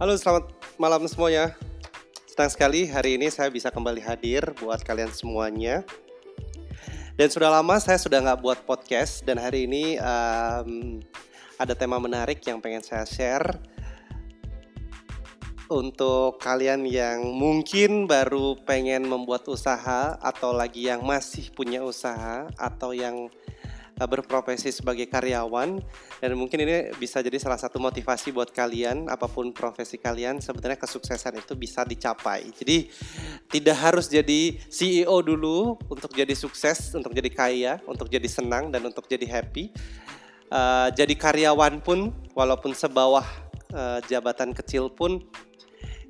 Halo, selamat malam semuanya. Senang sekali hari ini saya bisa kembali hadir buat kalian semuanya. Dan sudah lama saya sudah nggak buat podcast dan hari ini um, ada tema menarik yang pengen saya share untuk kalian yang mungkin baru pengen membuat usaha atau lagi yang masih punya usaha atau yang berprofesi sebagai karyawan dan mungkin ini bisa jadi salah satu motivasi buat kalian apa pun profesi kalian sebenarnya kesuksesan itu bisa dicapai. Jadi tidak harus jadi CEO dulu untuk jadi sukses, untuk jadi kaya, untuk jadi senang dan untuk jadi happy. Uh, jadi karyawan pun walaupun sebawah uh, jabatan kecil pun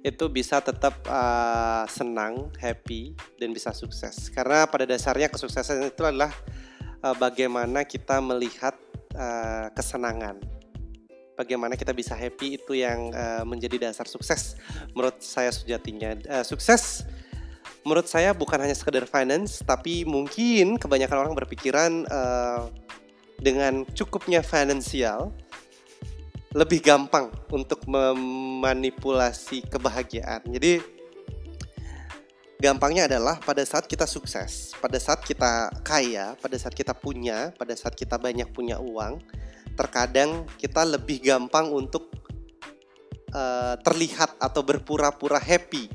itu bisa tetap uh, senang, happy dan bisa sukses. Karena pada dasarnya kesuksesan itu adalah uh, bagaimana kita melihat uh, kesenangan. Bagaimana kita bisa happy itu yang uh, menjadi dasar sukses menurut saya sejatinya. Uh, sukses menurut saya bukan hanya sekedar finance, tapi mungkin kebanyakan orang berpikiran uh, dengan cukupnya finansial lebih gampang untuk memanipulasi kebahagiaan. Jadi Gampangnya adalah pada saat kita sukses, pada saat kita kaya, pada saat kita punya, pada saat kita banyak punya uang, terkadang kita lebih gampang untuk uh, terlihat atau berpura-pura happy.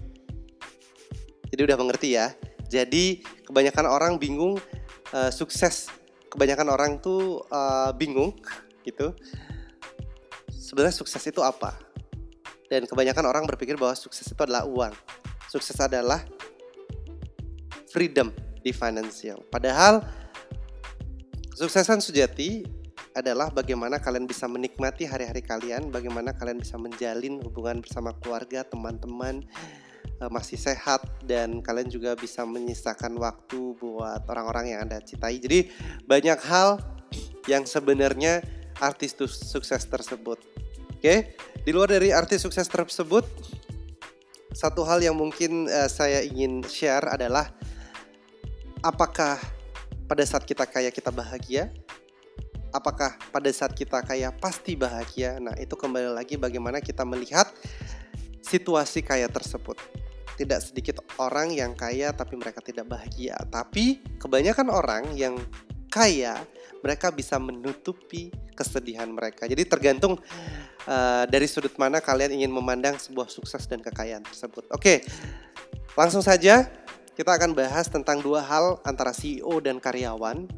Jadi udah mengerti ya. Jadi kebanyakan orang bingung uh, sukses, kebanyakan orang tuh uh, bingung gitu. Sebenarnya sukses itu apa? Dan kebanyakan orang berpikir bahwa sukses itu adalah uang. Sukses adalah freedom di financial. Padahal suksesan sejati adalah bagaimana kalian bisa menikmati hari-hari kalian, bagaimana kalian bisa menjalin hubungan bersama keluarga, teman-teman, eh, masih sehat dan kalian juga bisa menyisakan waktu buat orang-orang yang Anda cintai. Jadi banyak hal yang sebenarnya artis sukses tersebut. Oke, di luar dari artis sukses tersebut, satu hal yang mungkin uh, saya ingin share adalah apakah pada saat kita kaya kita bahagia? Apakah pada saat kita kaya pasti bahagia? Nah, itu kembali lagi bagaimana kita melihat situasi kaya tersebut. Tidak sedikit orang yang kaya tapi mereka tidak bahagia, tapi kebanyakan orang yang kaya mereka bisa menutupi kesedihan mereka. Jadi tergantung uh, dari sudut mana kalian ingin memandang sebuah sukses dan kekayaan tersebut. Oke, langsung saja kita akan bahas tentang dua hal antara CEO dan karyawan.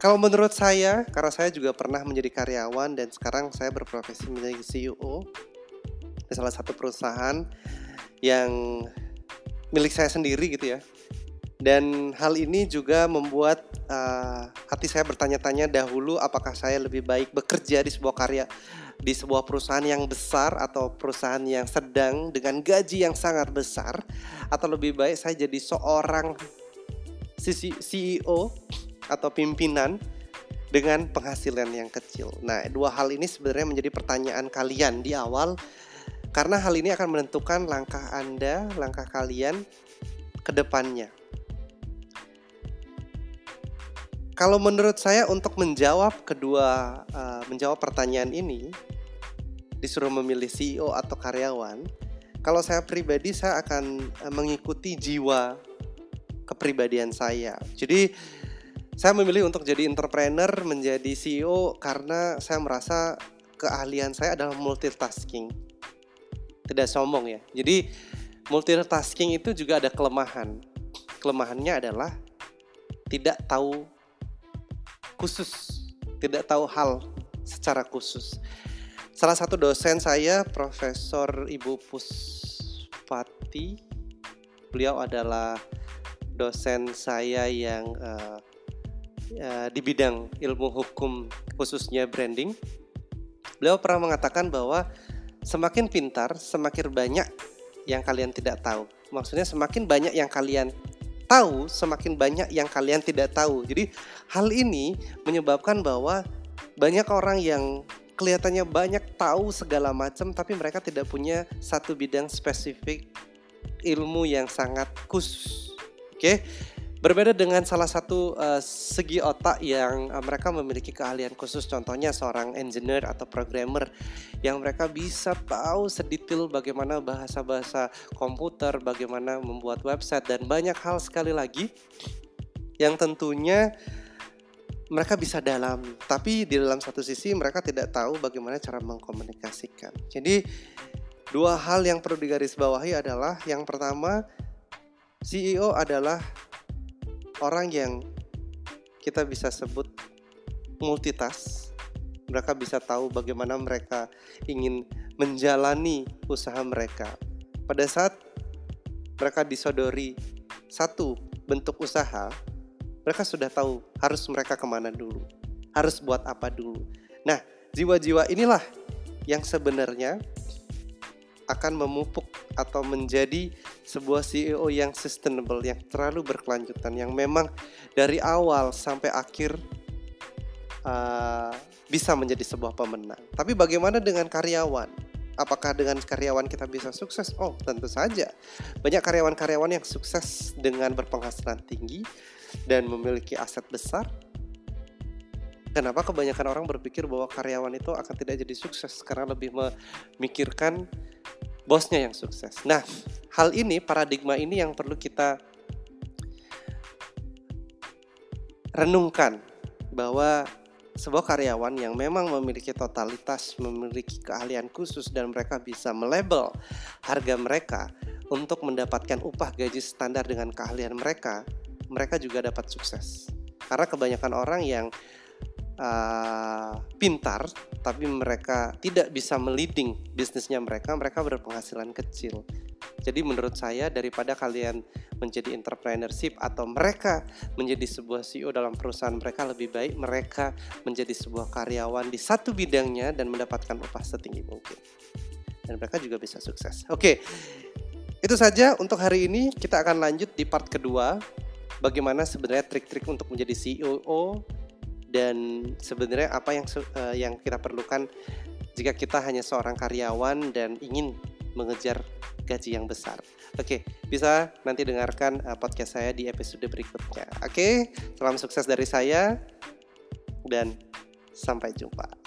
Kalau menurut saya, karena saya juga pernah menjadi karyawan dan sekarang saya berprofesi menjadi CEO di salah satu perusahaan yang milik saya sendiri gitu ya. Dan hal ini juga membuat uh, hati saya bertanya-tanya dahulu apakah saya lebih baik bekerja di sebuah karya di sebuah perusahaan yang besar atau perusahaan yang sedang dengan gaji yang sangat besar atau lebih baik saya jadi seorang CEO atau pimpinan dengan penghasilan yang kecil. Nah, dua hal ini sebenarnya menjadi pertanyaan kalian di awal karena hal ini akan menentukan langkah Anda, langkah kalian ke depannya. Kalau menurut saya untuk menjawab kedua uh, menjawab pertanyaan ini disuruh memilih CEO atau karyawan, kalau saya pribadi saya akan uh, mengikuti jiwa kepribadian saya. Jadi saya memilih untuk jadi entrepreneur, menjadi CEO karena saya merasa keahlian saya adalah multitasking. Tidak sombong ya. Jadi multitasking itu juga ada kelemahan. Kelemahannya adalah tidak tahu khusus, tidak tahu hal secara khusus. Salah satu dosen saya, Profesor Ibu Puspati, beliau adalah dosen saya yang uh, uh, di bidang ilmu hukum khususnya branding. Beliau pernah mengatakan bahwa semakin pintar, semakin banyak yang kalian tidak tahu. Maksudnya semakin banyak yang kalian tahu, semakin banyak yang kalian tidak tahu. Jadi hal ini menyebabkan bahwa banyak orang yang kelihatannya banyak tahu segala macam tapi mereka tidak punya satu bidang spesifik ilmu yang sangat khusus. Oke. Berbeda dengan salah satu uh, segi otak yang uh, mereka memiliki keahlian khusus, contohnya seorang engineer atau programmer yang mereka bisa tahu sedetail bagaimana bahasa-bahasa komputer, bagaimana membuat website dan banyak hal sekali lagi yang tentunya mereka bisa dalam, tapi di dalam satu sisi mereka tidak tahu bagaimana cara mengkomunikasikan. Jadi dua hal yang perlu digarisbawahi adalah yang pertama CEO adalah orang yang kita bisa sebut multitask. Mereka bisa tahu bagaimana mereka ingin menjalani usaha mereka. Pada saat mereka disodori satu bentuk usaha, mereka sudah tahu harus mereka ke mana dulu, harus buat apa dulu. Nah, jiwa-jiwa inilah yang sebenarnya akan memupuk atau menjadi sebuah CEO yang sustainable, yang terlalu berkelanjutan, yang memang dari awal sampai akhir uh, bisa menjadi sebuah pemenang. Tapi bagaimana dengan karyawan? Apakah dengan karyawan kita bisa sukses? Oh, tentu saja. Banyak karyawan-karyawan yang sukses dengan berpenghasilan tinggi dan memiliki aset besar. Kenapa kebanyakan orang berpikir bahwa karyawan itu akan tidak jadi sukses karena lebih memikirkan bosnya yang sukses. Nah, hal ini paradigma ini yang perlu kita renungkan bahwa sebuah karyawan yang memang memiliki totalitas, memiliki keahlian khusus dan mereka bisa melabel harga mereka untuk mendapatkan upah gaji standar dengan keahlian mereka, mereka juga dapat sukses. Karena kebanyakan orang yang uh, pintar tapi mereka tidak bisa meliding bisnisnya mereka, mereka berpenghasilan kecil. Jadi menurut saya daripada kalian menjadi entrepreneurship atau mereka menjadi sebuah CEO dalam perusahaan mereka lebih baik mereka menjadi sebuah karyawan di satu bidangnya dan mendapatkan upah setinggi mungkin. Dan mereka juga bisa sukses. Oke. Itu saja untuk hari ini. Kita akan lanjut di part kedua bagaimana sebenarnya trik-trik untuk menjadi CEO dan sebenarnya apa yang uh, yang kita perlukan jika kita hanya seorang karyawan dan ingin mengejar gaji yang besar. Oke, bisa nanti dengarkan uh, podcast saya di episode berikutnya. Oke, salam sukses dari saya dan sampai jumpa.